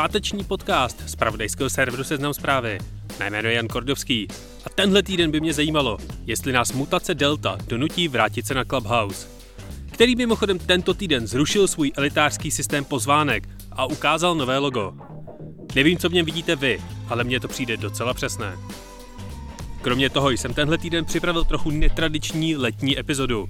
páteční podcast z pravodejského serveru Seznam zprávy. Je Jan Kordovský a tenhle týden by mě zajímalo, jestli nás mutace Delta donutí vrátit se na Clubhouse, který mimochodem tento týden zrušil svůj elitářský systém pozvánek a ukázal nové logo. Nevím, co v něm vidíte vy, ale mně to přijde docela přesné. Kromě toho jsem tenhle týden připravil trochu netradiční letní epizodu,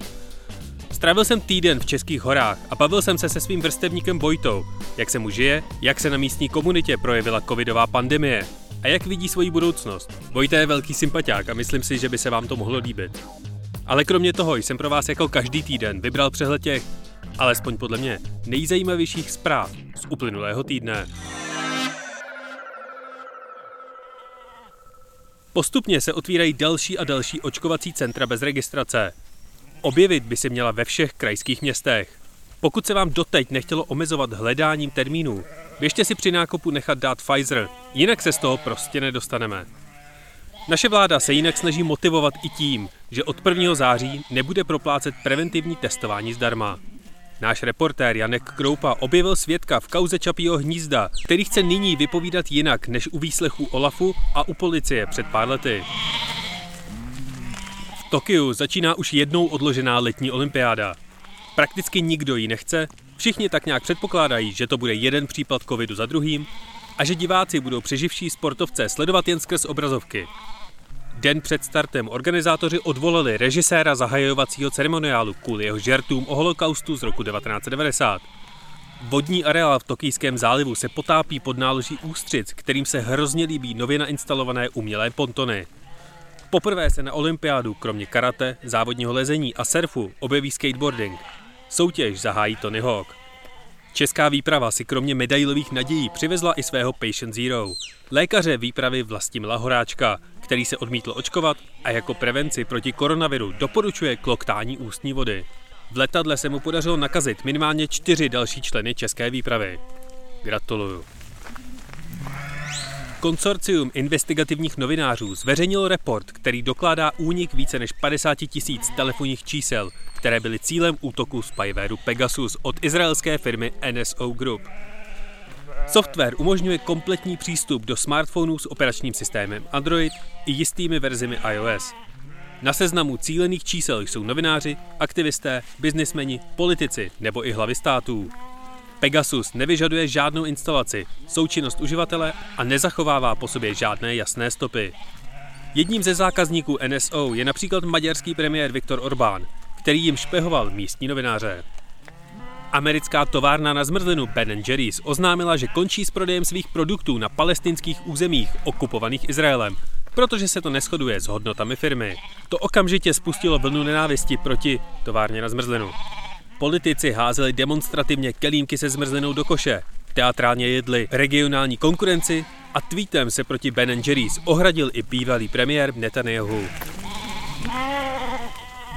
Strávil jsem týden v Českých horách a bavil jsem se se svým vrstevníkem Vojtou, jak se mu žije, jak se na místní komunitě projevila covidová pandemie a jak vidí svoji budoucnost. Vojta je velký sympatiák a myslím si, že by se vám to mohlo líbit. Ale kromě toho jsem pro vás jako každý týden vybral přehled těch, alespoň podle mě, nejzajímavějších zpráv z uplynulého týdne. Postupně se otvírají další a další očkovací centra bez registrace. Objevit by se měla ve všech krajských městech. Pokud se vám doteď nechtělo omezovat hledáním termínů, běžte si při nákupu nechat dát Pfizer, jinak se z toho prostě nedostaneme. Naše vláda se jinak snaží motivovat i tím, že od 1. září nebude proplácet preventivní testování zdarma. Náš reportér Janek Kroupa objevil svědka v kauze Čapího hnízda, který chce nyní vypovídat jinak než u výslechu Olafu a u policie před pár lety. Tokiu začíná už jednou odložená letní olympiáda. Prakticky nikdo ji nechce, všichni tak nějak předpokládají, že to bude jeden případ covidu za druhým a že diváci budou přeživší sportovce sledovat jen skrz obrazovky. Den před startem organizátoři odvolali režiséra zahajovacího ceremoniálu kvůli jeho žertům o holokaustu z roku 1990. Vodní areál v Tokijském zálivu se potápí pod náloží ústřic, kterým se hrozně líbí nově nainstalované umělé pontony. Poprvé se na olympiádu kromě karate, závodního lezení a surfu objeví skateboarding. Soutěž zahájí Tony Hawk. Česká výprava si kromě medailových nadějí přivezla i svého Patient Zero, lékaře výpravy Vlastimila Horáčka, který se odmítl očkovat a jako prevenci proti koronaviru doporučuje kloktání ústní vody. V letadle se mu podařilo nakazit minimálně čtyři další členy české výpravy. Gratuluju. Konsorcium investigativních novinářů zveřejnilo report, který dokládá únik více než 50 tisíc telefonních čísel, které byly cílem útoku spywareu Pegasus od izraelské firmy NSO Group. Software umožňuje kompletní přístup do smartphonů s operačním systémem Android i jistými verzemi iOS. Na seznamu cílených čísel jsou novináři, aktivisté, biznismeni, politici nebo i hlavy států. Pegasus nevyžaduje žádnou instalaci, součinnost uživatele a nezachovává po sobě žádné jasné stopy. Jedním ze zákazníků NSO je například maďarský premiér Viktor Orbán, který jim špehoval místní novináře. Americká továrna na zmrzlinu Ben Jerry's oznámila, že končí s prodejem svých produktů na palestinských územích okupovaných Izraelem, protože se to neschoduje s hodnotami firmy. To okamžitě spustilo vlnu nenávisti proti továrně na zmrzlinu. Politici házeli demonstrativně kelímky se zmrzlinou do koše, teatrálně jedli regionální konkurenci a tweetem se proti Ben Jerry's ohradil i bývalý premiér Netanyahu.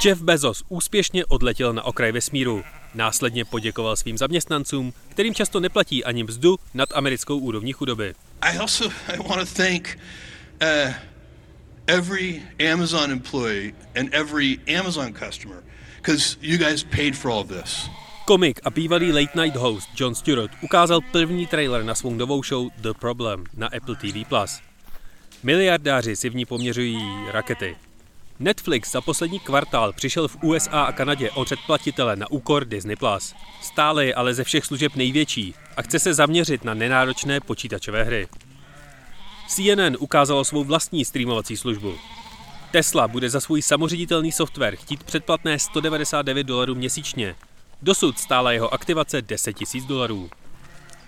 Jeff Bezos úspěšně odletěl na okraj vesmíru. Následně poděkoval svým zaměstnancům, kterým často neplatí ani mzdu nad americkou úrovní chudoby. I also I want to thank uh, every Amazon employee and every Amazon customer Komik a bývalý late night host John Stewart ukázal první trailer na svou novou show The Problem na Apple TV+. Miliardáři si v ní poměřují rakety. Netflix za poslední kvartál přišel v USA a Kanadě o předplatitele na úkor Disney+. Stále je ale ze všech služeb největší a chce se zaměřit na nenáročné počítačové hry. CNN ukázalo svou vlastní streamovací službu. Tesla bude za svůj samoředitelný software chtít předplatné 199 dolarů měsíčně. Dosud stála jeho aktivace 10 000 dolarů.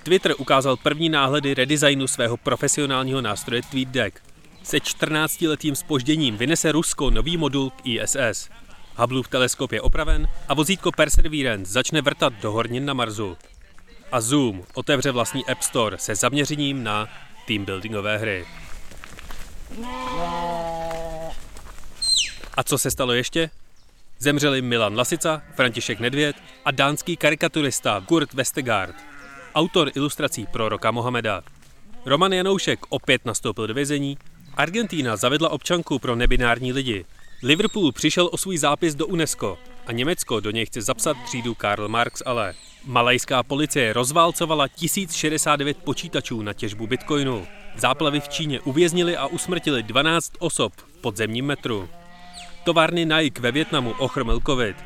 Twitter ukázal první náhledy redesignu svého profesionálního nástroje TweetDeck. Se 14-letým spožděním vynese Rusko nový modul k ISS. Hubbleův teleskop je opraven a vozítko Perseverance začne vrtat do hornin na Marsu. A Zoom otevře vlastní App Store se zaměřením na teambuildingové hry. A co se stalo ještě? Zemřeli Milan Lasica, František Nedvěd a dánský karikaturista Kurt Vestegard, autor ilustrací proroka Mohameda. Roman Janoušek opět nastoupil do vězení, Argentína zavedla občanku pro nebinární lidi, Liverpool přišel o svůj zápis do UNESCO a Německo do něj chce zapsat třídu Karl Marx ale. Malajská policie rozválcovala 1069 počítačů na těžbu bitcoinu. Záplavy v Číně uvěznili a usmrtili 12 osob v podzemním metru. Továrny Nike ve Větnamu ochromil covid.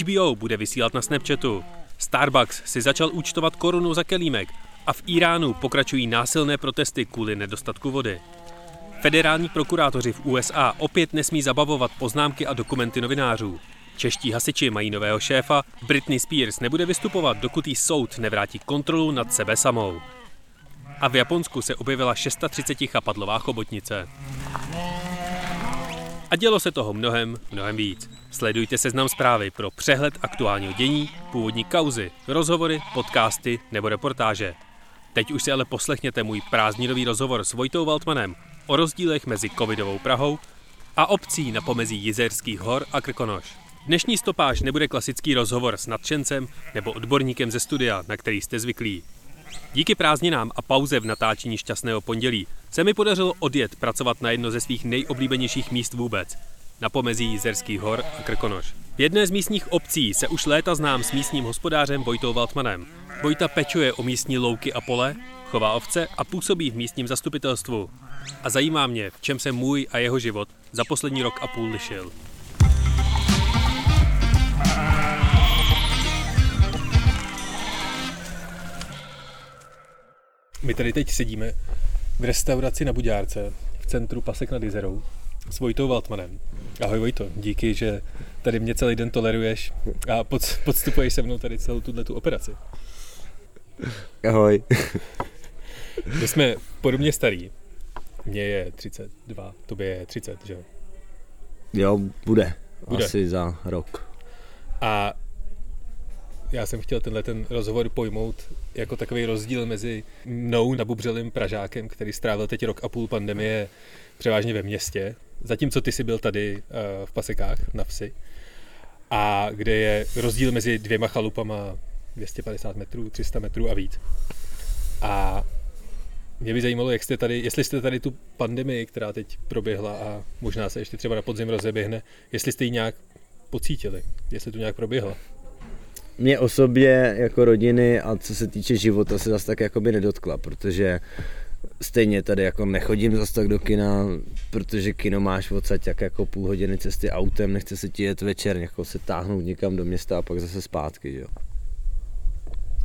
HBO bude vysílat na Snapchatu. Starbucks si začal účtovat korunu za kelímek a v Iránu pokračují násilné protesty kvůli nedostatku vody. Federální prokurátoři v USA opět nesmí zabavovat poznámky a dokumenty novinářů. Čeští hasiči mají nového šéfa, Britney Spears nebude vystupovat, dokud jí soud nevrátí kontrolu nad sebe samou. A v Japonsku se objevila 630 chapadlová chobotnice. A dělo se toho mnohem, mnohem víc. Sledujte seznam zprávy pro přehled aktuálního dění, původní kauzy, rozhovory, podcasty nebo reportáže. Teď už si ale poslechněte můj prázdninový rozhovor s Vojtou Waltmanem o rozdílech mezi covidovou Prahou a obcí na pomezí Jizerských hor a Krkonoš. Dnešní stopáž nebude klasický rozhovor s nadšencem nebo odborníkem ze studia, na který jste zvyklí. Díky prázdninám a pauze v natáčení šťastného pondělí se mi podařilo odjet pracovat na jedno ze svých nejoblíbenějších míst vůbec, na pomezí Jizerských hor a Krkonoš. V jedné z místních obcí se už léta znám s místním hospodářem Vojtou Waltmanem. Vojta pečuje o místní louky a pole, chová ovce a působí v místním zastupitelstvu. A zajímá mě, v čem se můj a jeho život za poslední rok a půl lišil. My tady teď sedíme v restauraci na Buďárce v centru Pasek nad Jizerou s Vojtou Waltmanem. Ahoj Vojto, díky, že tady mě celý den toleruješ a pod, podstupuješ se mnou tady celou tuhle tu operaci. Ahoj. My jsme podobně starý. Mně je 32, tobě je 30, že jo? Jo, bude. Bude. Asi za rok. A já jsem chtěl tenhle ten rozhovor pojmout jako takový rozdíl mezi mnou nabubřelým Pražákem, který strávil teď rok a půl pandemie převážně ve městě, zatímco ty jsi byl tady uh, v Pasekách na vsi, a kde je rozdíl mezi dvěma chalupama 250 metrů, 300 metrů a víc. A mě by zajímalo, jak jste tady, jestli jste tady tu pandemii, která teď proběhla a možná se ještě třeba na podzim rozeběhne, jestli jste ji nějak pocítili, jestli to nějak proběhla. Mě osobě jako rodiny a co se týče života se zase tak jakoby nedotkla, protože stejně tady jako nechodím zase tak do kina, protože kino máš odsaď jak jako půl hodiny cesty autem, nechce se ti jet večer, jako se táhnout někam do města a pak zase zpátky, jo.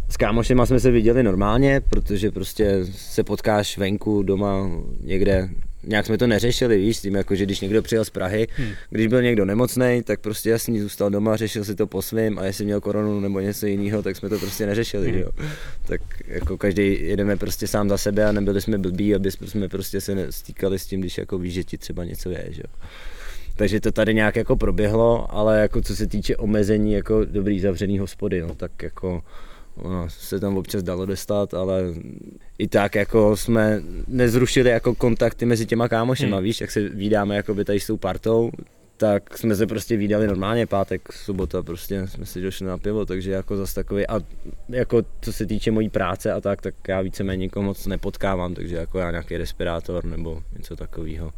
S kámošema jsme se viděli normálně, protože prostě se potkáš venku, doma, někde. Nějak jsme to neřešili, víš, s tím jako, že když někdo přijel z Prahy, hmm. když byl někdo nemocný, tak prostě jasně zůstal doma, řešil si to po svým a jestli měl koronu nebo něco jiného, tak jsme to prostě neřešili, hmm. jo. Tak jako každý jedeme prostě sám za sebe a nebyli jsme blbí, aby jsme prostě se stýkali s tím, když jako víš, že ti třeba něco je, že jo. Takže to tady nějak jako proběhlo, ale jako co se týče omezení jako dobrý zavřený hospody, no, tak jako Ono se tam občas dalo dostat, ale i tak jako jsme nezrušili jako kontakty mezi těma kámošema, hmm. víš, jak se vídáme jako by tady s tou partou, tak jsme se prostě vídali normálně, pátek, sobota, prostě jsme si došli na pivo, takže jako zase takový, a jako co se týče mojí práce a tak, tak já víceméně nikoho moc nepotkávám, takže jako já nějaký respirátor nebo něco takového,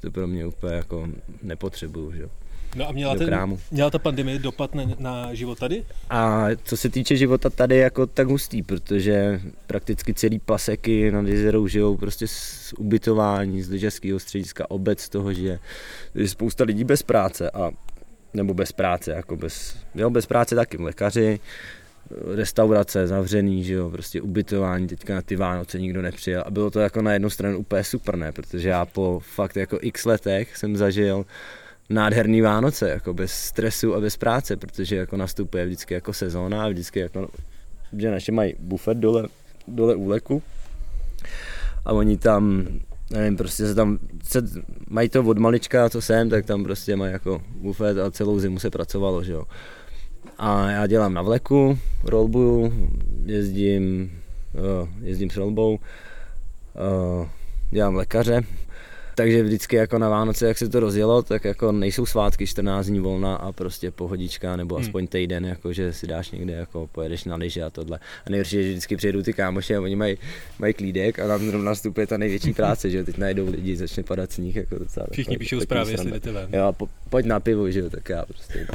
to pro mě úplně jako nepotřebuju, že No a měla, ten, měla ta pandemie dopad na, na život tady? A co se týče života tady, jako tak hustý, protože prakticky celý paseky nad jezerou žijou prostě z ubytování, z lyžařského střediska, obec toho, že je spousta lidí bez práce a nebo bez práce, jako bez, jo, bez práce taky, lékaři, restaurace zavřený, že jo, prostě ubytování, teďka na ty Vánoce nikdo nepřijel. A bylo to jako na jednu stranu úplně super, ne, protože já po fakt jako x letech jsem zažil nádherný Vánoce, jako bez stresu a bez práce, protože jako nastupuje vždycky jako sezóna a vždycky jako, že naše mají bufet dole, dole u leku a oni tam, nevím, prostě se tam, se, mají to od malička, co jsem, tak tam prostě mají jako bufet a celou zimu se pracovalo, že jo. A já dělám na vleku, rolbuju, jezdím, jezdím s rolbou dělám lékaře, takže vždycky jako na Vánoce, jak se to rozjelo, tak jako nejsou svátky 14 dní volna a prostě pohodička, nebo hmm. aspoň týden, jako že si dáš někde, jako pojedeš na lyže a tohle. A nejhorší je, že vždycky přijedou ty kámoši a oni mají, mají klídek a tam zrovna nastupuje ta největší práce, že jo, teď najdou lidi, začne padat sníh, jako docela. Všichni píšou zprávy, jestli jdete ven. Jo, po, pojď na pivo, že jo, tak já prostě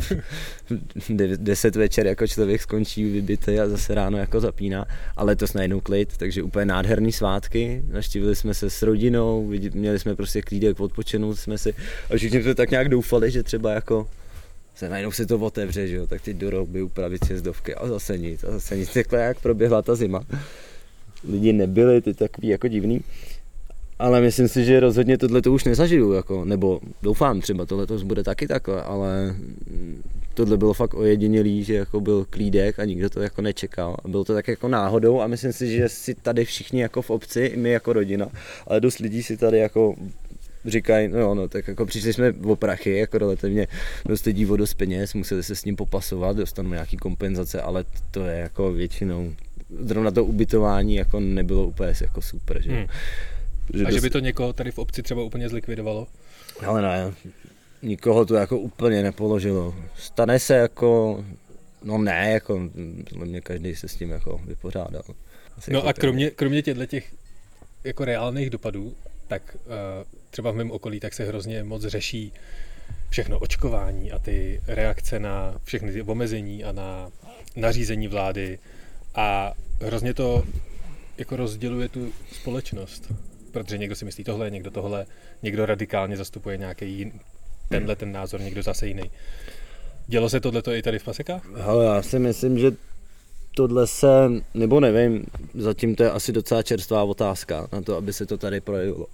deset večer jako člověk skončí vybitý a zase ráno jako zapíná, ale to najednou klid, takže úplně nádherný svátky, naštívili jsme se s rodinou, měli jsme prostě klídek, odpočinout jsme si a všichni jsme tak nějak doufali, že třeba jako se najednou se to otevře, že jo, tak teď do rouby upravit sjezdovky a zase nic, a zase nic, takhle jak proběhla ta zima. Lidi nebyli, ty takový jako divný. Ale myslím si, že rozhodně tohle to už nezažiju, jako, nebo doufám třeba tohle to bude taky takhle, ale tohle bylo fakt ojedinělý, že jako byl klídek a nikdo to jako nečekal. Bylo to tak jako náhodou a myslím si, že si tady všichni jako v obci, my jako rodina, ale dost lidí si tady jako říkají, no no, tak jako přišli jsme o prachy, jako relativně dost lidí o dost peněz, museli se s ním popasovat, dostanou nějaký kompenzace, ale to je jako většinou, zrovna to ubytování jako nebylo úplně jako super, že hmm. Že a že by to někoho tady v obci třeba úplně zlikvidovalo? Ale ne, nikoho to jako úplně nepoložilo. Stane se jako, no ne, jako, mě každý se s tím jako vypořádal. Asi no jako a kromě, kromě těchto těch jako reálných dopadů, tak uh, třeba v mém okolí tak se hrozně moc řeší všechno očkování a ty reakce na všechny ty omezení a na nařízení vlády a hrozně to jako rozděluje tu společnost, protože někdo si myslí tohle, někdo tohle, někdo radikálně zastupuje nějaký jin, tenhle ten názor, někdo zase jiný. Dělo se tohleto i tady v Pasekách? Hele, já si myslím, že tohle se, nebo nevím, zatím to je asi docela čerstvá otázka na to, aby se to tady projevilo.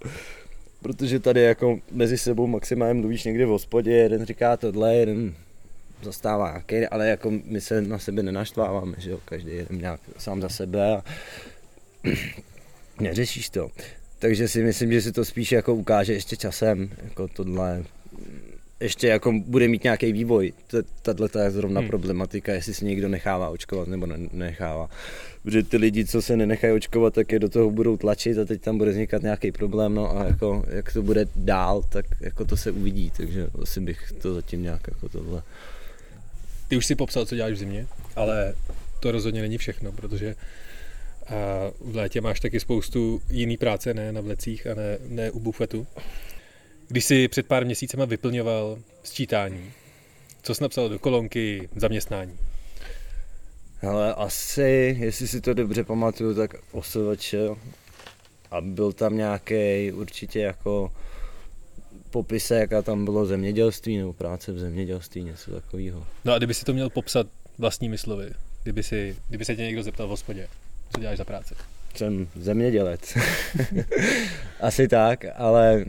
Protože tady jako mezi sebou maximálně mluvíš někdy v hospodě, jeden říká tohle, jeden zastává nějaký, ale jako my se na sebe nenaštváváme, že jo, každý jeden nějak sám za sebe a neřešíš to. Takže si myslím, že si to spíš jako ukáže ještě časem, jako tohle ještě jako bude mít nějaký vývoj. Tato je zrovna hmm. problematika, jestli se někdo nechává očkovat nebo ne- nechává. Protože ty lidi, co se nenechají očkovat, tak je do toho budou tlačit a teď tam bude vznikat nějaký problém, no a jako, jak to bude dál, tak jako to se uvidí, takže asi bych to zatím nějak jako tohle. Ty už si popsal, co děláš v zimě, ale to rozhodně není všechno, protože a v létě máš taky spoustu jiný práce, ne na vlecích a ne, ne u bufetu. Když jsi před pár měsícema vyplňoval sčítání, co jsi napsal do kolonky zaměstnání? Ale asi, jestli si to dobře pamatuju, tak OSVČ a byl tam nějaký určitě jako popise, jaká tam bylo zemědělství nebo práce v zemědělství, něco takového. No a kdyby si to měl popsat vlastními slovy, kdyby, si, kdyby se tě někdo zeptal v hospodě, co děláš za práci? Jsem zemědělec. Asi tak, ale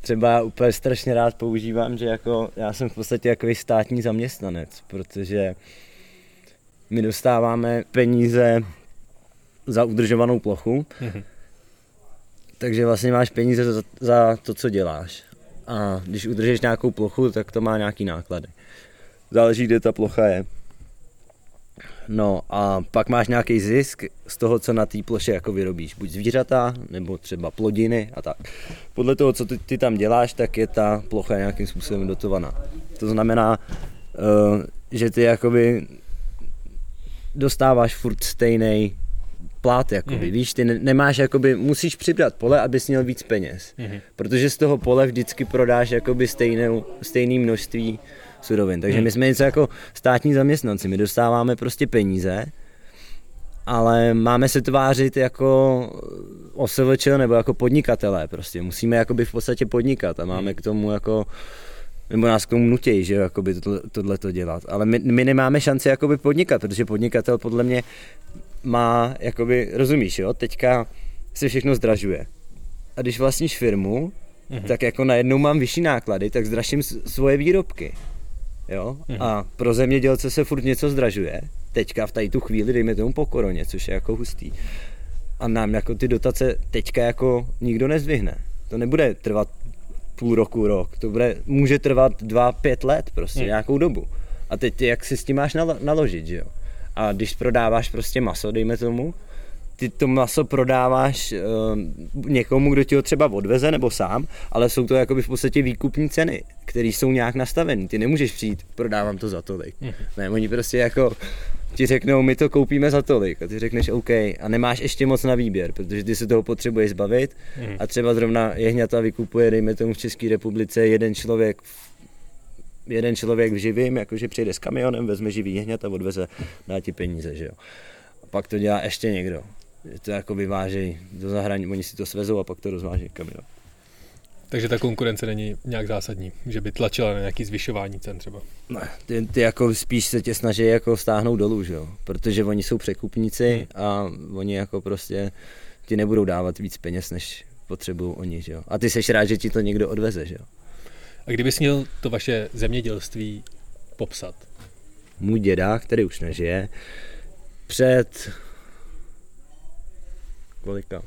třeba úplně strašně rád používám, že jako já jsem v podstatě jako státní zaměstnanec, protože my dostáváme peníze za udržovanou plochu, mm-hmm. takže vlastně máš peníze za, za to, co děláš. A když udržíš nějakou plochu, tak to má nějaký náklady. Záleží, kde ta plocha je. No a pak máš nějaký zisk z toho, co na té ploše jako vyrobíš. Buď zvířata, nebo třeba plodiny a tak. Podle toho, co ty, ty tam děláš, tak je ta plocha nějakým způsobem dotovaná. To znamená, uh, že ty jakoby dostáváš furt stejný plát, jakoby, mm-hmm. víš, ty ne, nemáš, jakoby, musíš přibrat pole, abys měl víc peněz, mm-hmm. protože z toho pole vždycky prodáš, jakoby, stejné, stejné množství surovin. Takže hmm. my jsme něco jako státní zaměstnanci, my dostáváme prostě peníze, ale máme se tvářit jako OSVČ nebo jako podnikatelé prostě. Musíme jakoby v podstatě podnikat a máme k tomu jako nebo nás k tomu nutějí, že jakoby tohle, tohle to dělat. Ale my, my nemáme šanci jakoby podnikat, protože podnikatel podle mě má, jakoby, rozumíš, jo, teďka se všechno zdražuje. A když vlastníš firmu, mm-hmm. tak jako najednou mám vyšší náklady, tak zdražím svoje výrobky. Jo? Mhm. A pro zemědělce se furt něco zdražuje. Teďka v tady tu chvíli, dejme tomu po koroně, což je jako hustý. A nám jako ty dotace teďka jako nikdo nezvyhne. To nebude trvat půl roku, rok. To bude, může trvat dva, pět let prostě, hmm. nějakou dobu. A teď jak si s tím máš nalo, naložit, že jo? A když prodáváš prostě maso, dejme tomu, ty to maso prodáváš uh, někomu, kdo ti ho třeba odveze nebo sám, ale jsou to jakoby v podstatě výkupní ceny, které jsou nějak nastavené. Ty nemůžeš přijít, prodávám to za tolik. Mm. Ne, oni prostě jako ti řeknou, my to koupíme za tolik a ty řekneš OK a nemáš ještě moc na výběr, protože ty se toho potřebuješ zbavit mm. a třeba zrovna jehňata vykupuje, dejme tomu v České republice, jeden člověk jeden člověk v živým, jakože přijde s kamionem, vezme živý jehňat a odveze, dá ti peníze, že jo. A pak to dělá ještě někdo. Že to jako vyvážejí do zahraničí, oni si to svezou a pak to rozvážejí kamion. Takže ta konkurence není nějak zásadní, že by tlačila na nějaký zvyšování cen třeba? Ne, ty, ty jako spíš se tě snaží jako stáhnout dolů, že jo? protože oni jsou překupníci hmm. a oni jako prostě ti nebudou dávat víc peněz, než potřebují oni, že jo? A ty seš rád, že ti to někdo odveze, že jo? A kdybys měl to vaše zemědělství popsat? Můj děda, který už nežije, před kolika?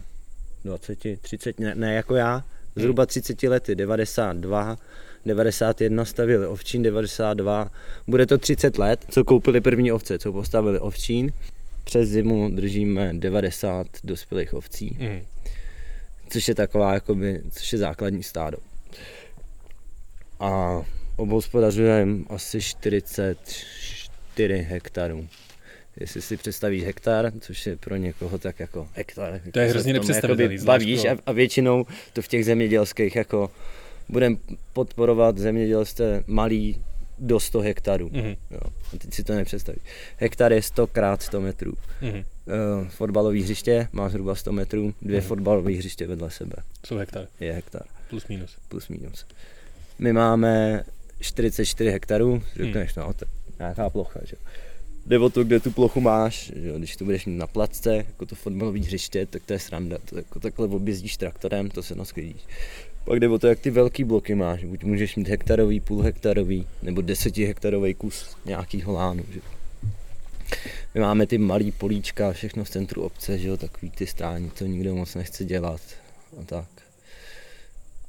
20, 30, ne, ne jako já, zhruba 30 lety, 92, 91 stavili ovčín, 92, bude to 30 let, co koupili první ovce, co postavili ovčín. Přes zimu držíme 90 dospělých ovcí, mm. což je taková, jakoby, což je základní stádo. A obhospodařujeme asi 44 hektarů jestli si představíš hektar, což je pro někoho tak jako hektar. To je hrozně nepředstavitelný. Bavíš a, a, většinou to v těch zemědělských jako budeme podporovat zemědělství malý do 100 hektarů. Mm-hmm. Jo. A teď si to nepředstavíš. Hektar je 100 krát 100 metrů. Mm-hmm. Uh, fotbalové hřiště má zhruba 100 metrů, dvě mm-hmm. fotbalové hřiště vedle sebe. Jsou hektar. Je hektar. Plus minus. Plus minus. My máme 44 hektarů, řekneš, mm. no, to nějaká plocha, že? Jde o to, kde tu plochu máš, že když tu budeš mít na placce, jako to fotbalové hřiště, tak to je sranda, to jako takhle objezdíš traktorem, to se nasklidíš. Pak jde o to, jak ty velký bloky máš, buď můžeš mít hektarový, půl hektarový, nebo desetihektarový kus nějakýho lánu, že? My máme ty malý políčka, všechno v centru obce, že jo, takový ty stání, to nikdo moc nechce dělat a tak.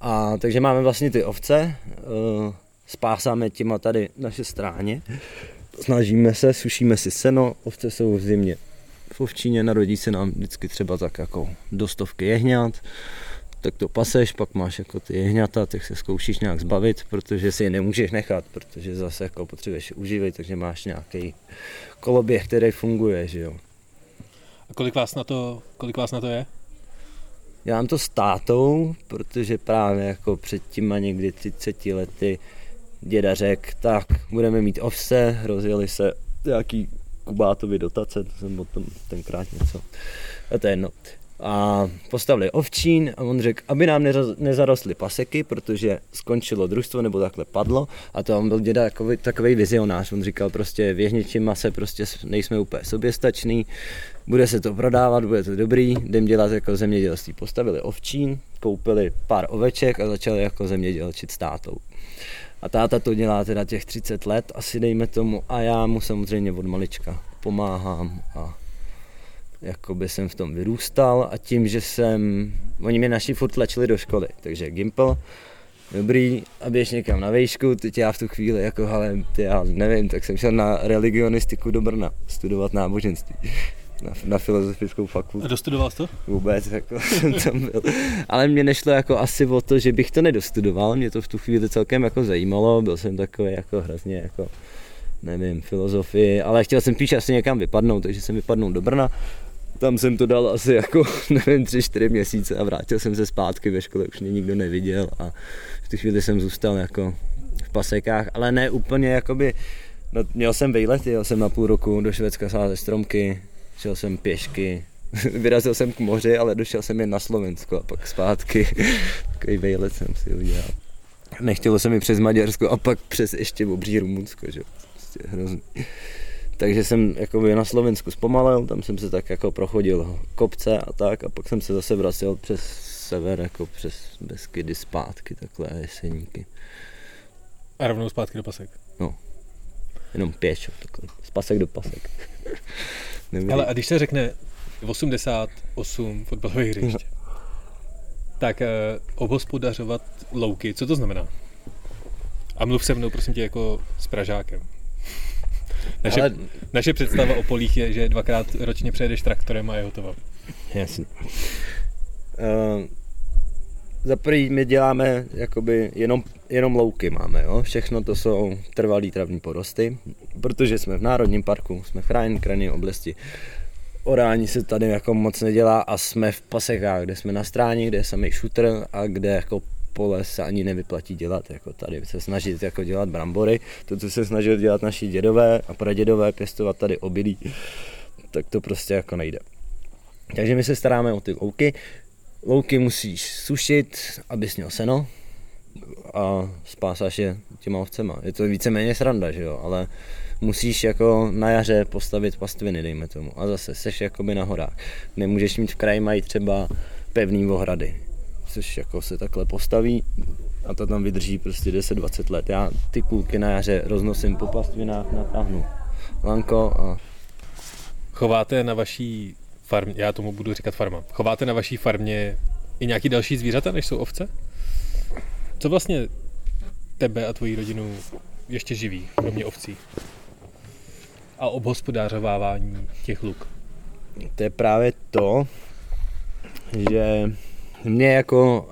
A takže máme vlastně ty ovce, uh, spásáme těma tady naše stráně, snažíme se, sušíme si seno, ovce jsou v zimě v ovčíně, narodí se nám vždycky třeba tak jako do stovky jehňat, tak to paseš, pak máš jako ty jehňata, tak se zkoušíš nějak zbavit, protože si je nemůžeš nechat, protože zase jako potřebuješ uživit, takže máš nějaký koloběh, který funguje, že jo. A kolik vás na to, kolik vás na to je? Já mám to s tátou, protože právě jako před těma někdy 30 lety děda řekl, tak budeme mít ovse, rozjeli se nějaký Kubátovi dotace, to jsem o tom tenkrát něco, a to je jedno. A postavili ovčín a on řekl, aby nám nezarostly paseky, protože skončilo družstvo nebo takhle padlo a to on byl děda takový, takový vizionář, on říkal prostě v jehničím se prostě nejsme úplně soběstační, bude se to prodávat, bude to dobrý, jdem dělat jako zemědělství. Postavili ovčín, koupili pár oveček a začali jako zemědělčit s tátou. A táta to dělá teda těch 30 let, asi dejme tomu, a já mu samozřejmě od malička pomáhám a jakoby jsem v tom vyrůstal a tím, že jsem, oni mě naši furt tlačili do školy, takže Gimple, dobrý, a běž někam na vejšku, teď já v tu chvíli jako, ale já nevím, tak jsem šel na religionistiku do Brna, studovat náboženství na, na filozofickou fakultu. A dostudoval jsi to? Vůbec, jako jsem tam byl. Ale mě nešlo jako asi o to, že bych to nedostudoval, mě to v tu chvíli celkem jako zajímalo, byl jsem takový jako hrozně jako nevím, filozofii, ale chtěl jsem píš asi někam vypadnout, takže jsem vypadnul do Brna. Tam jsem to dal asi jako, nevím, tři, čtyři měsíce a vrátil jsem se zpátky ve škole, už mě nikdo neviděl a v tu chvíli jsem zůstal jako v pasekách, ale ne úplně jakoby, no, měl jsem vejlet, jel jsem na půl roku do Švédska sázet stromky, šel jsem pěšky, vyrazil jsem k moři, ale došel jsem jen na Slovensko a pak zpátky. Takový vejlet jsem si udělal. Nechtělo se mi přes Maďarsko a pak přes ještě obří Rumunsko, že prostě hrozný. Takže jsem jako na Slovensku zpomalil, tam jsem se tak jako prochodil kopce a tak a pak jsem se zase vracel přes sever, jako přes Beskydy zpátky, takhle jeseníky. A rovnou zpátky do pasek? No, jenom pěšo, takhle, z pasek do pasek. Nebyli. Ale a když se řekne 88 fotbalových hřišť, tak uh, obhospodařovat louky, co to znamená? A mluv se mnou, prosím tě, jako s Pražákem. Naše, Ale... naše představa o polích je, že dvakrát ročně přejedeš traktorem a je hotovo. Jasně. Uh, za prvý my děláme jakoby jenom, jenom louky máme, jo? všechno to jsou trvalý travní porosty, protože jsme v Národním parku, jsme v chráněné krajinné oblasti. Orání se tady jako moc nedělá a jsme v pasekách, kde jsme na stráni, kde je samý šutr a kde jako pole se ani nevyplatí dělat, jako tady se snažit jako dělat brambory, to, co se snažili dělat naši dědové a pradědové, pěstovat tady obilí, tak to prostě jako nejde. Takže my se staráme o ty louky, louky musíš sušit, abys měl seno a spásáš je těma ovcema. Je to víceméně sranda, že jo, ale musíš jako na jaře postavit pastviny, dejme tomu. A zase seš jakoby na horách. Nemůžeš mít v kraji mají třeba pevný ohrady, což jako se takhle postaví a to tam vydrží prostě 10-20 let. Já ty kůlky na jaře roznosím po pastvinách, natáhnu lanko a... Chováte na vaší farmě, já tomu budu říkat farma, chováte na vaší farmě i nějaký další zvířata, než jsou ovce? Co vlastně tebe a tvoji rodinu ještě živí, kromě ovcí? A obhospodářovávání těch luk? To je právě to, že mě jako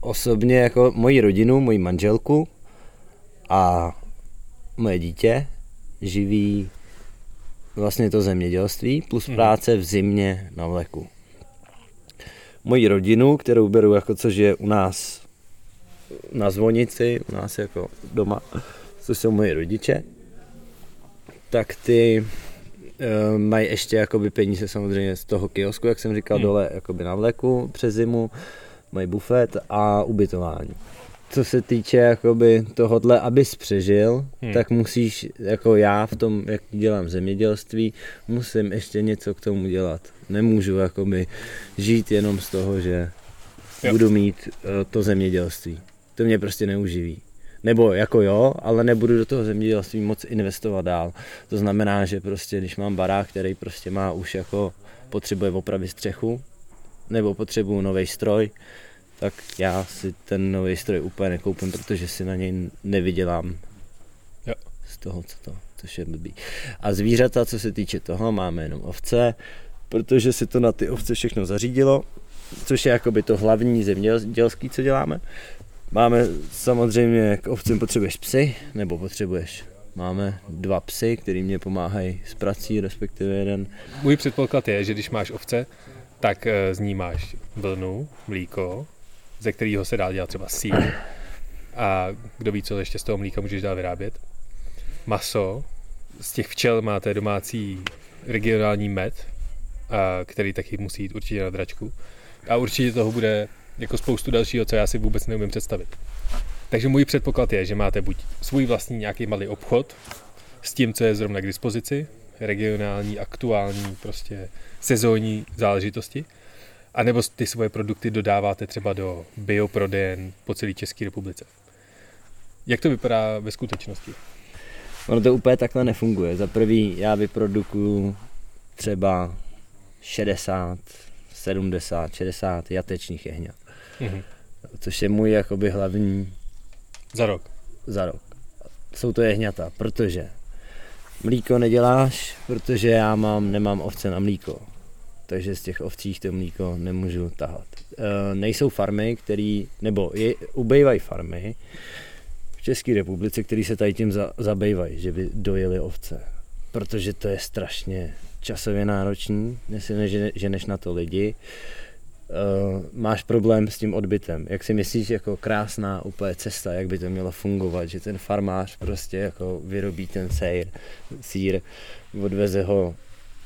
osobně, jako moji rodinu, moji manželku a moje dítě živí vlastně to zemědělství plus hmm. práce v zimě na vleku. Moji rodinu, kterou beru jako což je u nás na zvonici, u nás jako doma, což jsou moji rodiče, tak ty uh, mají ještě jakoby peníze samozřejmě z toho kiosku, jak jsem říkal, hmm. dole jakoby na vleku přes zimu, mají bufet a ubytování co se týče jakoby tohodle, abys přežil, hmm. tak musíš, jako já v tom, jak dělám zemědělství, musím ještě něco k tomu dělat. Nemůžu jakoby žít jenom z toho, že jo. budu mít uh, to zemědělství. To mě prostě neuživí. Nebo jako jo, ale nebudu do toho zemědělství moc investovat dál. To znamená, že prostě když mám barák, který prostě má už jako potřebuje opravit střechu, nebo potřebuju nový stroj, tak já si ten nový stroj úplně nekoupím, protože si na něj nevydělám jo. z toho, co to, což je blbý. A zvířata, co se týče toho, máme jenom ovce, protože si to na ty ovce všechno zařídilo, což je jakoby to hlavní zemědělský, co děláme. Máme samozřejmě, k ovcem potřebuješ psy, nebo potřebuješ Máme dva psy, který mě pomáhají s prací, respektive jeden. Můj předpoklad je, že když máš ovce, tak eh, z ní máš vlnu, mlíko, ze kterého se dá dělat třeba sír. A kdo ví, co ještě z toho mlíka můžeš dál vyrábět. Maso. Z těch včel máte domácí regionální med, a který taky musí jít určitě na dračku. A určitě toho bude jako spoustu dalšího, co já si vůbec neumím představit. Takže můj předpoklad je, že máte buď svůj vlastní nějaký malý obchod s tím, co je zrovna k dispozici, regionální, aktuální, prostě sezónní záležitosti, a nebo ty svoje produkty dodáváte třeba do bioprodejen po celé České republice. Jak to vypadá ve skutečnosti? Ono to úplně takhle nefunguje. Za prvý já vyprodukuju třeba 60, 70, 60 jatečních jehňat. Mm-hmm. Což je můj jakoby hlavní... Za rok. Za rok. Jsou to jehňata, protože mlíko neděláš, protože já mám, nemám ovce na mlíko takže z těch ovcích to mlíko nemůžu tahat. E, nejsou farmy, které, nebo je, ubejvají farmy v České republice, které se tady tím za, zabývají, že by dojeli ovce. Protože to je strašně časově náročný, než, že než na to lidi. Uh, máš problém s tím odbytem. Jak si myslíš, jako krásná úplně cesta, jak by to mělo fungovat, že ten farmář prostě jako vyrobí ten sejr, sír, odveze ho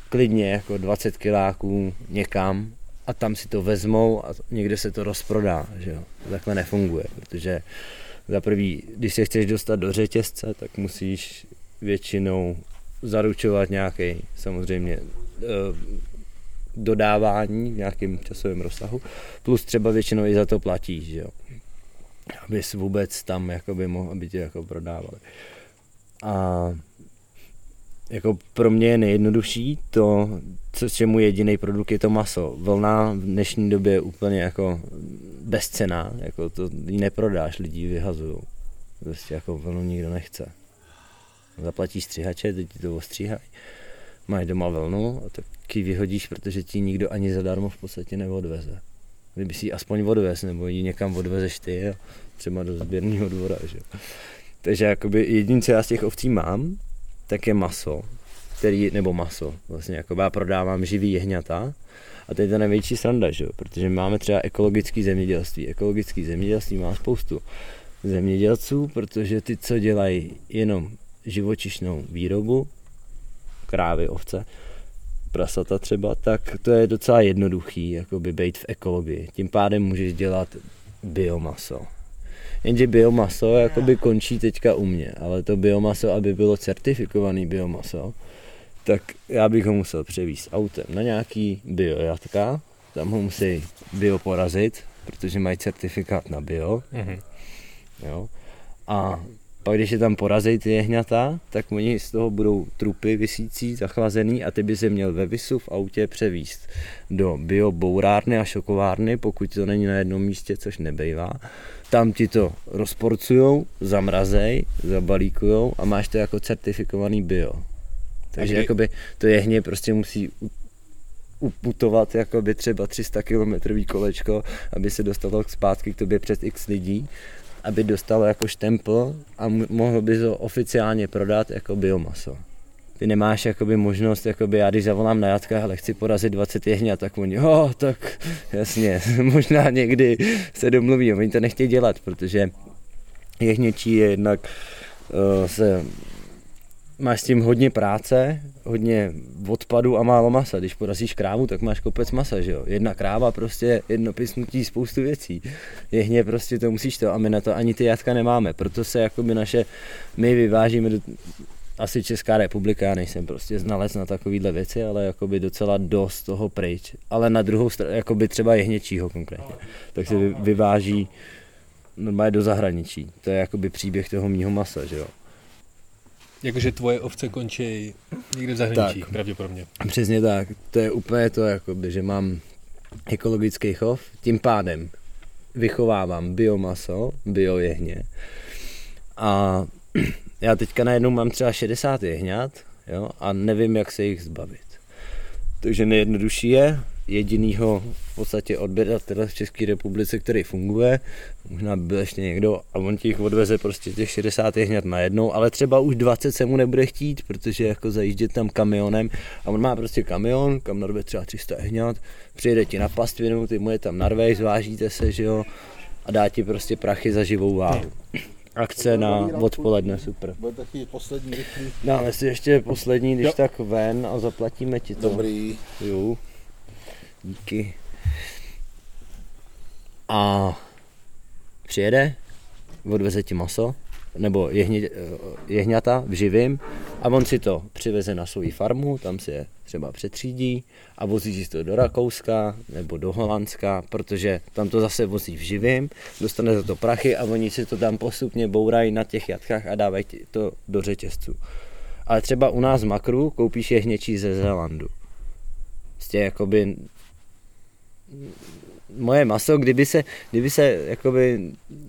klidně jako 20 kiláků někam a tam si to vezmou a někde se to rozprodá, že jo. To takhle nefunguje, protože za prvý, když se chceš dostat do řetězce, tak musíš většinou zaručovat nějaký samozřejmě eh, dodávání v nějakém časovém rozsahu, plus třeba většinou i za to platíš, že jo. Abys vůbec tam jakoby mohl, aby tě jako prodávali. A jako pro mě je nejjednodušší to, co, čemu jediný produkt je to maso. Vlna v dnešní době je úplně jako bezcená, jako to ji neprodáš, lidi vyhazují. Prostě jako vlnu nikdo nechce. Zaplatíš střihače, teď ti to ostříhají. máš doma vlnu a tak ji vyhodíš, protože ti nikdo ani zadarmo v podstatě neodveze. Kdyby si ji aspoň odvez, nebo ji někam odvezeš ty a třeba do sběrného dvora, že? Takže jakoby jediný, co já z těch ovcí mám, tak je maso, který, nebo maso, vlastně jako já prodávám živý jehňata, a to je ta největší sranda, že? protože máme třeba ekologické zemědělství. Ekologické zemědělství má spoustu zemědělců, protože ty, co dělají jenom živočišnou výrobu, krávy, ovce, prasata třeba, tak to je docela jednoduchý, jakoby být v ekologii. Tím pádem můžeš dělat biomaso. Jenže biomaso jakoby končí teďka u mě, ale to biomaso, aby bylo certifikovaný biomaso, tak já bych ho musel převíst autem na nějaký biojatka, tam ho musí bioporazit, protože mají certifikát na bio. Mm-hmm. Jo. A pak když je tam porazej ty jehňata, tak oni z toho budou trupy vysící, zachlazený a ty by se měl ve visu v autě převíst do biobourárny a šokovárny, pokud to není na jednom místě, což nebejvá. Tam ti to rozporcujou, zamrazej, zabalíkujou a máš to jako certifikovaný bio. Takže kdy... jakoby to jehně prostě musí uputovat jakoby třeba 300 km kolečko, aby se dostalo zpátky k tobě před x lidí, aby dostalo jako štempl a mohl by to oficiálně prodat jako biomaso. Ty nemáš jakoby možnost, jakoby já když zavolám na jatka, ale chci porazit 20 jehňat, tak oni, oh, tak jasně, možná někdy se domluví, oni to nechtějí dělat, protože jehněčí je jednak uh, se máš s tím hodně práce, hodně odpadu a málo masa. Když porazíš krávu, tak máš kopec masa, že jo? Jedna kráva prostě jedno pisnutí spoustu věcí. Jehně prostě to musíš to a my na to ani ty jatka nemáme. Proto se jakoby naše, my vyvážíme do, asi Česká republika, já nejsem prostě znalec na takovýhle věci, ale jakoby docela dost toho pryč. Ale na druhou stranu, jakoby třeba jehněčího konkrétně, tak se vyváží normálně do zahraničí. To je jakoby příběh toho mýho masa, že jo. Jakože tvoje ovce končí někde v zahraničí, tak, pravděpodobně. Přesně tak. To je úplně to, jakoby, že mám ekologický chov, tím pádem vychovávám biomaso, biojehně. A já teďka najednou mám třeba 60 jehňat jo, a nevím, jak se jich zbavit. Takže nejjednodušší je jedinýho v podstatě odběratele v České republice, který funguje. Možná by byl ještě někdo a on těch odveze prostě těch 60 jehňat najednou, ale třeba už 20 se mu nebude chtít, protože jako zajíždět tam kamionem a on má prostě kamion, kam narve třeba 300 jehňat, přijede ti na pastvinu, ty mu je tam narvej, zvážíte se, že jo, a dá ti prostě prachy za živou váhu. Akce na odpoledne, super. Bude taky poslední rychlý. Dáme si ještě poslední, když jo. tak ven a zaplatíme ti to. Dobrý. Jo. Díky. A přijede, odveze ti maso, nebo jehně, jehňata v živým a on si to přiveze na svou farmu, tam si je třeba přetřídí a vozí si to do Rakouska nebo do Holandska, protože tam to zase vozí v živým, dostane za to prachy a oni si to tam postupně bourají na těch jatkách a dávají to do řetězců. Ale třeba u nás Makru koupíš jehněčí ze Zélandu. Prostě jakoby moje maso, kdyby se, kdyby se jakoby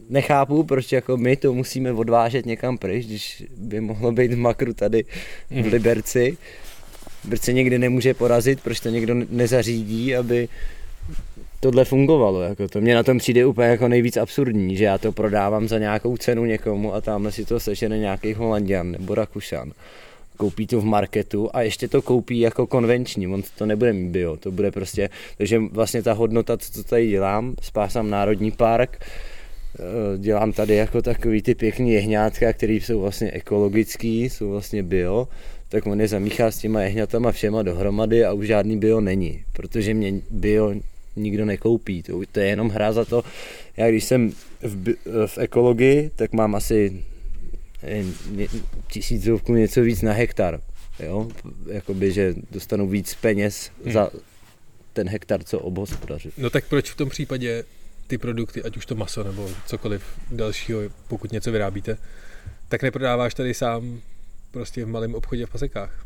nechápu, proč jako my to musíme odvážet někam pryč, když by mohlo být v makru tady v mhm. Liberci, proč se někdy nemůže porazit, proč to někdo nezařídí, aby tohle fungovalo. Jako to mě na tom přijde úplně jako nejvíc absurdní, že já to prodávám za nějakou cenu někomu a tamhle si to sežene nějaký Holandian nebo Rakušan koupí to v marketu a ještě to koupí jako konvenční, on to nebude mít bio, to bude prostě, takže vlastně ta hodnota, co tady dělám, spásám národní park, eh, dělám tady jako takový ty pěkný jehňátka, které jsou vlastně ekologický, jsou vlastně bio, tak on je zamíchá s těma jehňatama všema dohromady a už žádný bio není, protože mě bio nikdo nekoupí, to, to je jenom hra za to, já když jsem v, v ekologii, tak mám asi tisícovku něco víc na hektar. Jo? Jakoby, že dostanu víc peněz hmm. za ten hektar, co obhospodaři. No tak proč v tom případě ty produkty, ať už to maso nebo cokoliv dalšího, pokud něco vyrábíte, tak neprodáváš tady sám prostě v malém obchodě v pasekách?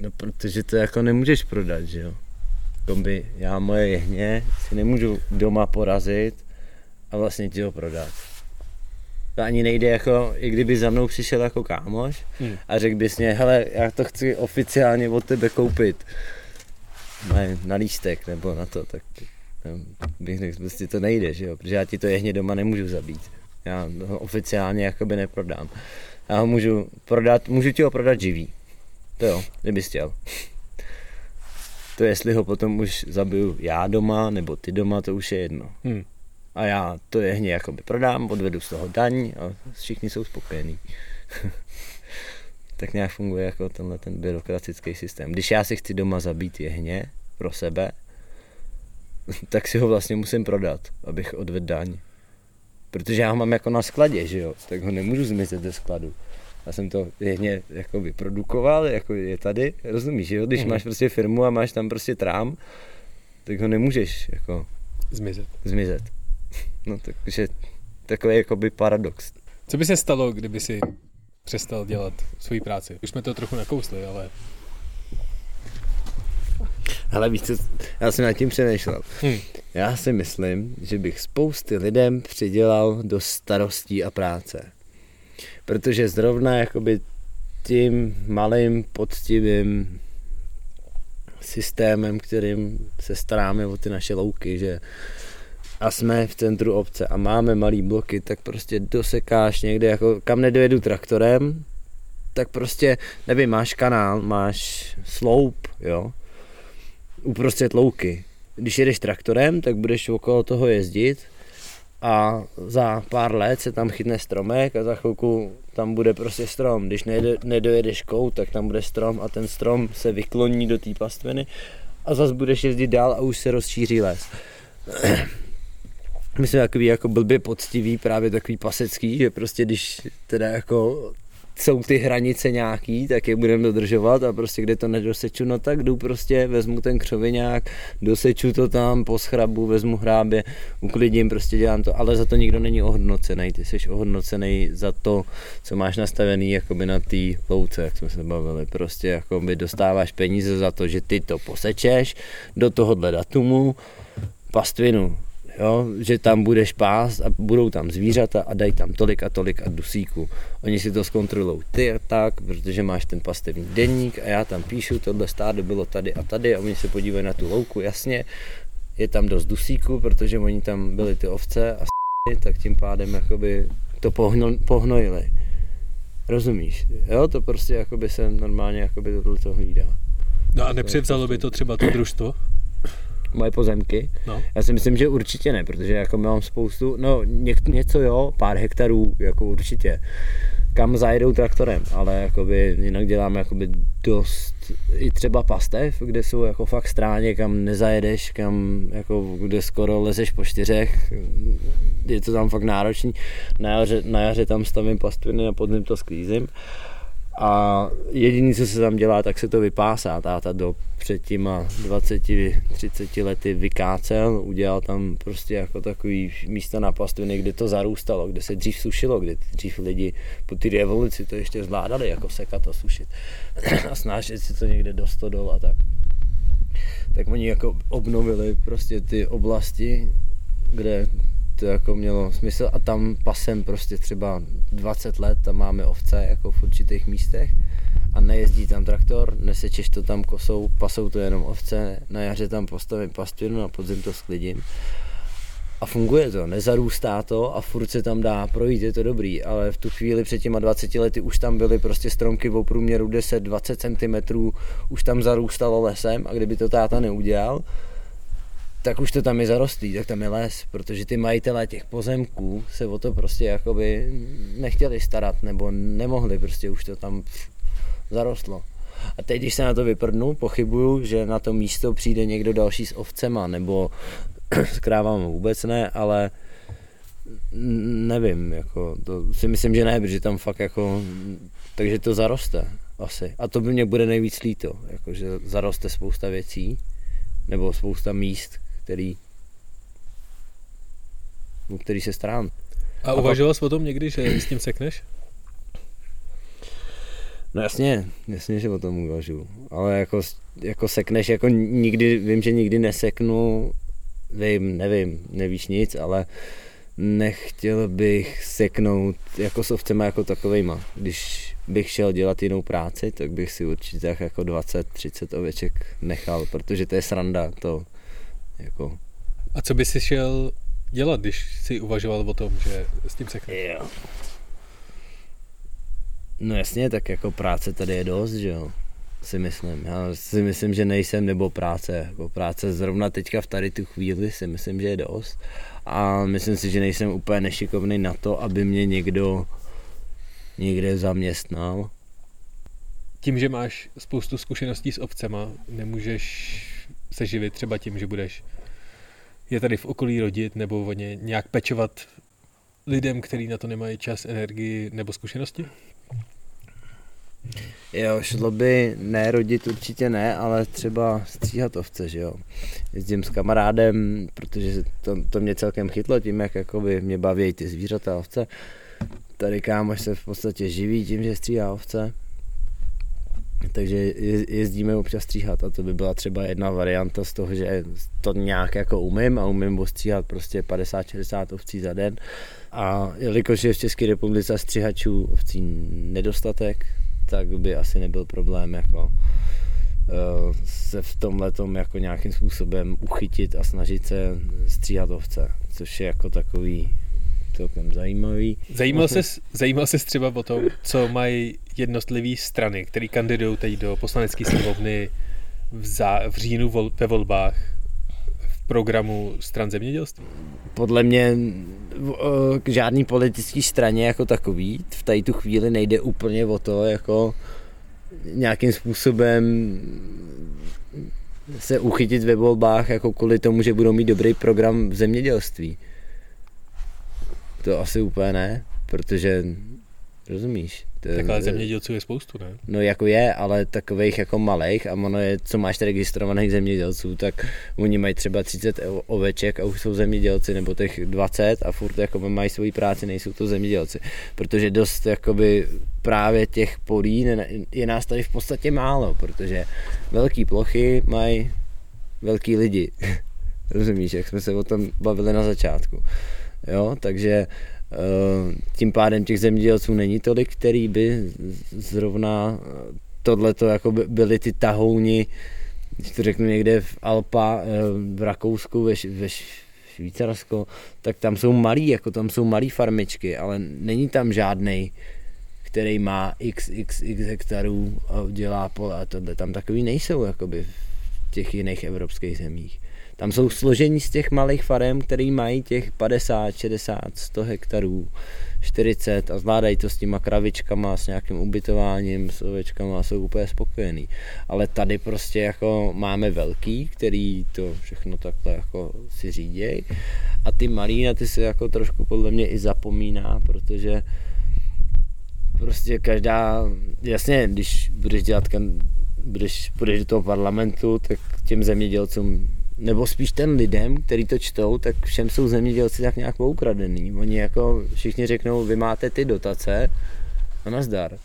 No protože to jako nemůžeš prodat, že jo. Kombi, já moje jehně si nemůžu doma porazit a vlastně ti ho prodat. To ani nejde jako, i kdyby za mnou přišel jako kámoš hmm. a řekl bys mě, hele, já to chci oficiálně od tebe koupit na, na lístek nebo na to, tak bych řekl, prostě to nejde, že jo, protože já ti to jehně doma nemůžu zabít. Já ho oficiálně jakoby neprodám. Já ho můžu prodat, můžu ti ho prodat živý. To jo, kdybys chtěl. To jestli ho potom už zabiju já doma, nebo ty doma, to už je jedno. Hmm. A já to jehně jakoby prodám, odvedu z toho daň a všichni jsou spokojení. tak nějak funguje jako tenhle ten byrokratický systém. Když já si chci doma zabít jehně pro sebe, tak si ho vlastně musím prodat, abych odvedl daň. Protože já ho mám jako na skladě, že jo, tak ho nemůžu zmizet ze skladu. Já jsem to jehně jako vyprodukoval, jako je tady, rozumíš, jo? Když mm. máš prostě firmu a máš tam prostě trám, tak ho nemůžeš jako zmizet. zmizet. No takže takový jakoby paradox. Co by se stalo, kdyby si přestal dělat svoji práci? Už jsme to trochu nakousli, ale... Ale víš co, já jsem nad tím přemýšlel. Hmm. Já si myslím, že bych spousty lidem přidělal do starostí a práce. Protože zrovna jakoby tím malým, poctivým systémem, kterým se staráme o ty naše louky, že a jsme v centru obce a máme malý bloky, tak prostě dosekáš někde, jako kam nedojedu traktorem, tak prostě, nevím, máš kanál, máš sloup, jo, uprostřed louky. Když jedeš traktorem, tak budeš okolo toho jezdit a za pár let se tam chytne stromek a za chvilku tam bude prostě strom. Když nejde, nedojedeš kout, tak tam bude strom a ten strom se vykloní do té pastviny a zase budeš jezdit dál a už se rozšíří les. My jsme takový jako blbě poctivý, právě takový pasecký, že prostě když teda jako jsou ty hranice nějaký, tak je budeme dodržovat a prostě kde to nedoseču, no tak jdu prostě, vezmu ten křoviňák, doseču to tam, po schrabu, vezmu hrábě, uklidím, prostě dělám to, ale za to nikdo není ohodnocený, ty jsi ohodnocený za to, co máš nastavený jakoby na té louce, jak jsme se bavili, prostě jakoby dostáváš peníze za to, že ty to posečeš do tohohle datumu, pastvinu jo, že tam budeš pás a budou tam zvířata a dají tam tolik a tolik a dusíku. Oni si to zkontrolují ty a tak, protože máš ten pastevní denník a já tam píšu, tohle stádo bylo tady a tady a oni se podívají na tu louku, jasně, je tam dost dusíku, protože oni tam byli ty ovce a tak tím pádem jakoby to pohno, pohnojili. Rozumíš? Jo, to prostě jakoby se normálně jakoby tohle to hlídá. No a nepřevzalo by to třeba to družstvo? Moje pozemky. No. Já si myslím, že určitě ne, protože jako mám spoustu, no ně, něco jo, pár hektarů, jako určitě, kam zajedou traktorem, ale jakoby jinak děláme jakoby dost, i třeba pastev, kde jsou jako fakt stráně, kam nezajedeš, kam jako, kde skoro lezeš po čtyřech, je to tam fakt náročný, na jaře, na jaře tam stavím pastviny a pod to sklízím. A jediné, co se tam dělá, tak se to vypásá. Táta do před těma 20-30 lety vykácel, udělal tam prostě jako takový místa na pastviny, kde to zarůstalo, kde se dřív sušilo, kde dřív lidi po té revoluci to ještě zvládali jako sekat a sušit a snášet si to někde do stodol a tak. Tak oni jako obnovili prostě ty oblasti, kde to jako mělo smysl a tam pasem prostě třeba 20 let, tam máme ovce jako v určitých místech a nejezdí tam traktor, nesečeš to tam kosou, pasou to jenom ovce, na jaře tam postavím pastvinu, na podzim to sklidím. A funguje to, nezarůstá to a furt se tam dá projít, je to dobrý, ale v tu chvíli před těma 20 lety už tam byly prostě stromky v průměru 10-20 cm, už tam zarůstalo lesem a kdyby to táta neudělal, tak už to tam je zarostlý, tak tam je les, protože ty majitelé těch pozemků se o to prostě jakoby nechtěli starat, nebo nemohli, prostě už to tam zarostlo. A teď, když se na to vyprdnu, pochybuju, že na to místo přijde někdo další s ovcema, nebo s krávama vůbec ne, ale nevím, jako, to si myslím, že ne, protože tam fakt jako, takže to zaroste asi. A to by mě bude nejvíc líto, jako, že zaroste spousta věcí, nebo spousta míst, který, o který se starám. A uvažoval jsi o tom někdy, že s tím sekneš? No jasně, jasně, že o tom uvažuji. Ale jako, jako sekneš, jako nikdy, vím, že nikdy neseknu, vím, nevím, nevíš nic, ale nechtěl bych seknout jako s ovcema jako takovejma. Když bych šel dělat jinou práci, tak bych si určitě tak jako 20-30 oveček nechal, protože to je sranda, to jako... A co by si šel dělat, když si uvažoval o tom, že s tím sekneš? Jo. No jasně, tak jako práce tady je dost, že jo si myslím. Já si myslím, že nejsem nebo práce. Jako práce zrovna teďka v tady tu chvíli si myslím, že je dost. A myslím si, že nejsem úplně nešikovný na to, aby mě někdo někde zaměstnal. Tím, že máš spoustu zkušeností s ovcema, nemůžeš se živit třeba tím, že budeš je tady v okolí rodit nebo o ně nějak pečovat lidem, kteří na to nemají čas, energii nebo zkušenosti? Jo, šlo by ne rodit určitě ne, ale třeba stříhat ovce, že jo. Jezdím s kamarádem, protože to, to mě celkem chytlo tím, jak jakoby mě baví ty zvířata ovce. Tady kámoš se v podstatě živí tím, že stříhá ovce. Takže jezdíme občas stříhat a to by byla třeba jedna varianta z toho, že to nějak jako umím a umím ostříhat prostě 50-60 ovcí za den. A jelikož je v České republice stříhačů ovcí nedostatek, tak by asi nebyl problém jako eh, se v tomhle jako nějakým způsobem uchytit a snažit se stříhat ovce, což je jako takový celkem zajímavý. Zajímal se, zajímal se třeba o tom, co mají jednotlivé strany, které kandidují teď do poslanecké sněmovny v, zá, v říjnu vol, ve volbách v programu stran zemědělství? Podle mě k žádný politické straně jako takový v tady tu chvíli nejde úplně o to, jako nějakým způsobem se uchytit ve volbách jako kvůli tomu, že budou mít dobrý program v zemědělství. To asi úplně ne, protože rozumíš, tak ale zemědělců je spoustu, ne? No jako je, ale takových jako malých a ono je, co máš registrovaných zemědělců, tak oni mají třeba 30 oveček a už jsou zemědělci, nebo těch 20 a furt jako mají svoji práci, nejsou to zemědělci. Protože dost jakoby právě těch polí je nás tady v podstatě málo, protože velké plochy mají velký lidi. Rozumíš, jak jsme se o tom bavili na začátku. Jo, takže Eh, tím pádem těch zemědělců není tolik, který by zrovna eh, tohleto jako by byly ty tahouni, když to řeknu někde v Alpa, eh, v Rakousku, ve, ve Švýcarsko, tak tam jsou malí, jako tam jsou malý farmičky, ale není tam žádný, který má x, x, x hektarů a dělá pole a tohle. Tam takový nejsou, jakoby v těch jiných evropských zemích. Tam jsou složení z těch malých farem, který mají těch 50, 60, 100 hektarů, 40 a zvládají to s těma kravičkama, s nějakým ubytováním, s ovečkama a jsou úplně spokojený. Ale tady prostě jako máme velký, který to všechno takhle jako si řídějí a ty malý na ty se jako trošku podle mě i zapomíná, protože prostě každá, jasně, když budeš dělat, budeš, budeš do toho parlamentu, tak těm zemědělcům nebo spíš ten lidem, který to čtou, tak všem jsou zemědělci tak nějak ukradený. Oni jako všichni řeknou, vy máte ty dotace a nazdar.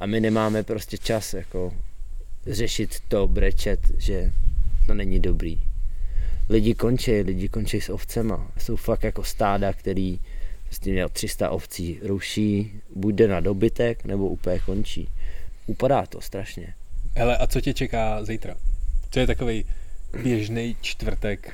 A my nemáme prostě čas jako řešit to, brečet, že to není dobrý. Lidi končí, lidi končí s ovcema. Jsou fakt jako stáda, který prostě měl 300 ovcí, ruší, buď jde na dobytek, nebo úplně končí. Upadá to strašně. Hele, a co tě čeká zítra? Co je takový běžný čtvrtek?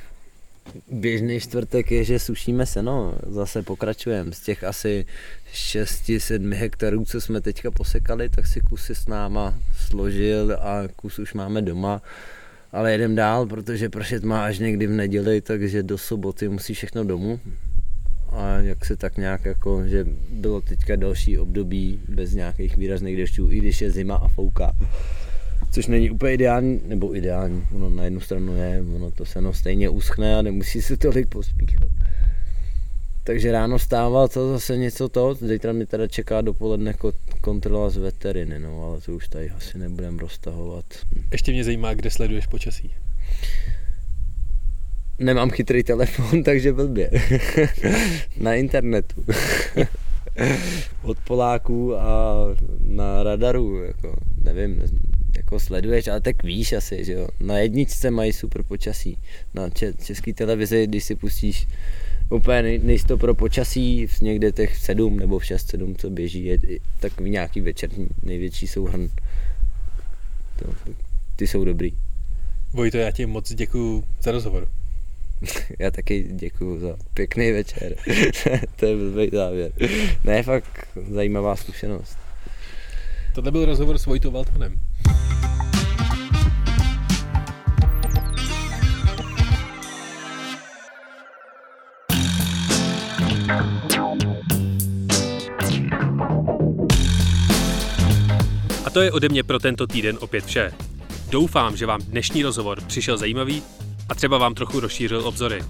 Běžný čtvrtek je, že sušíme seno, zase pokračujeme. Z těch asi 6-7 hektarů, co jsme teďka posekali, tak si kusy s náma složil a kus už máme doma. Ale jedem dál, protože pršet má až někdy v neděli, takže do soboty musí všechno domů. A jak se tak nějak jako, že bylo teďka další období bez nějakých výrazných dešťů, i když je zima a fouká což není úplně ideální, nebo ideální, ono na jednu stranu je, ono to seno stejně uschne a nemusí se tolik pospíchat. Takže ráno stával to zase něco to, zítra mi teda čeká dopoledne kontrola z veteriny, no ale to už tady asi nebudem roztahovat. Ještě mě zajímá, kde sleduješ počasí. Nemám chytrý telefon, takže blbě. na internetu. Od Poláků a na radaru, jako, nevím, jako sleduješ, ale tak víš asi, že jo. Na jedničce mají super počasí. Na české televizi, když si pustíš úplně nejsto pro počasí, v někde těch sedm nebo v 6 sedm, co běží, je takový nějaký večerní největší souhrn. To, ty jsou dobrý. Vojto, já ti moc děkuji za rozhovor. já taky děkuji za pěkný večer. to je blbý závěr. Ne, fakt zajímavá zkušenost. Tohle byl rozhovor s Vojtou Valtonem. A to je ode mě pro tento týden opět vše. Doufám, že vám dnešní rozhovor přišel zajímavý a třeba vám trochu rozšířil obzory.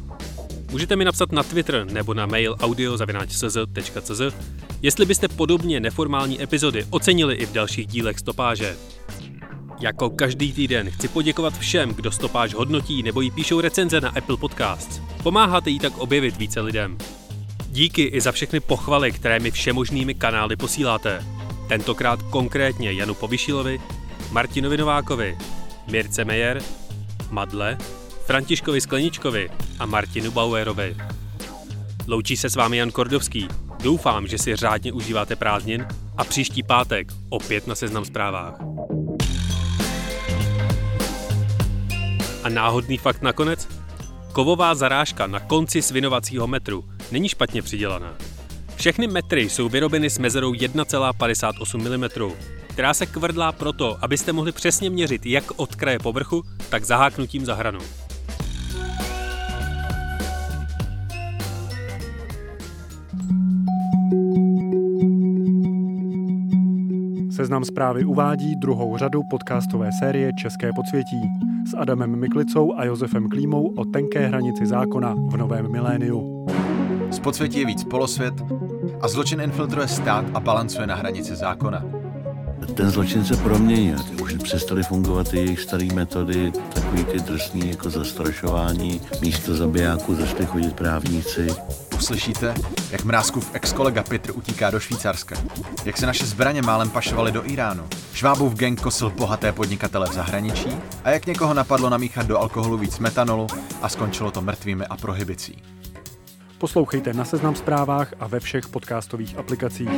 Můžete mi napsat na Twitter nebo na mail audio.cz.cz, jestli byste podobně neformální epizody ocenili i v dalších dílech stopáže. Jako každý týden chci poděkovat všem, kdo stopáž hodnotí nebo jí píšou recenze na Apple Podcasts. Pomáháte jí tak objevit více lidem. Díky i za všechny pochvaly, které mi všemožnými kanály posíláte. Tentokrát konkrétně Janu Povyšilovi, Martinovi Novákovi, Mirce Mejer, Madle, Františkovi Skleničkovi a Martinu Bauerovi. Loučí se s vámi Jan Kordovský. Doufám, že si řádně užíváte prázdnin a příští pátek opět na Seznam zprávách. A náhodný fakt nakonec? Kovová zarážka na konci svinovacího metru není špatně přidělaná. Všechny metry jsou vyrobeny s mezerou 1,58 mm, která se kvrdlá proto, abyste mohli přesně měřit jak od kraje povrchu, tak zaháknutím za hranou. Seznam zprávy uvádí druhou řadu podcastové série České podsvětí s Adamem Miklicou a Josefem Klímou o tenké hranici zákona v novém miléniu. Z podsvětí je víc polosvět a zločin infiltruje stát a balancuje na hranici zákona. Ten zločin se proměnil. Už přestaly fungovat ty jejich staré metody, takový ty drsný jako zastrašování. Místo zabijáků začali chodit právníci. Uslyšíte, jak Mrázkův ex-kolega Petr utíká do Švýcarska. Jak se naše zbraně málem pašovaly do Iránu. Švábův gang kosil bohaté podnikatele v zahraničí a jak někoho napadlo namíchat do alkoholu víc metanolu a skončilo to mrtvými a prohibicí. Poslouchejte na Seznam zprávách a ve všech podcastových aplikacích.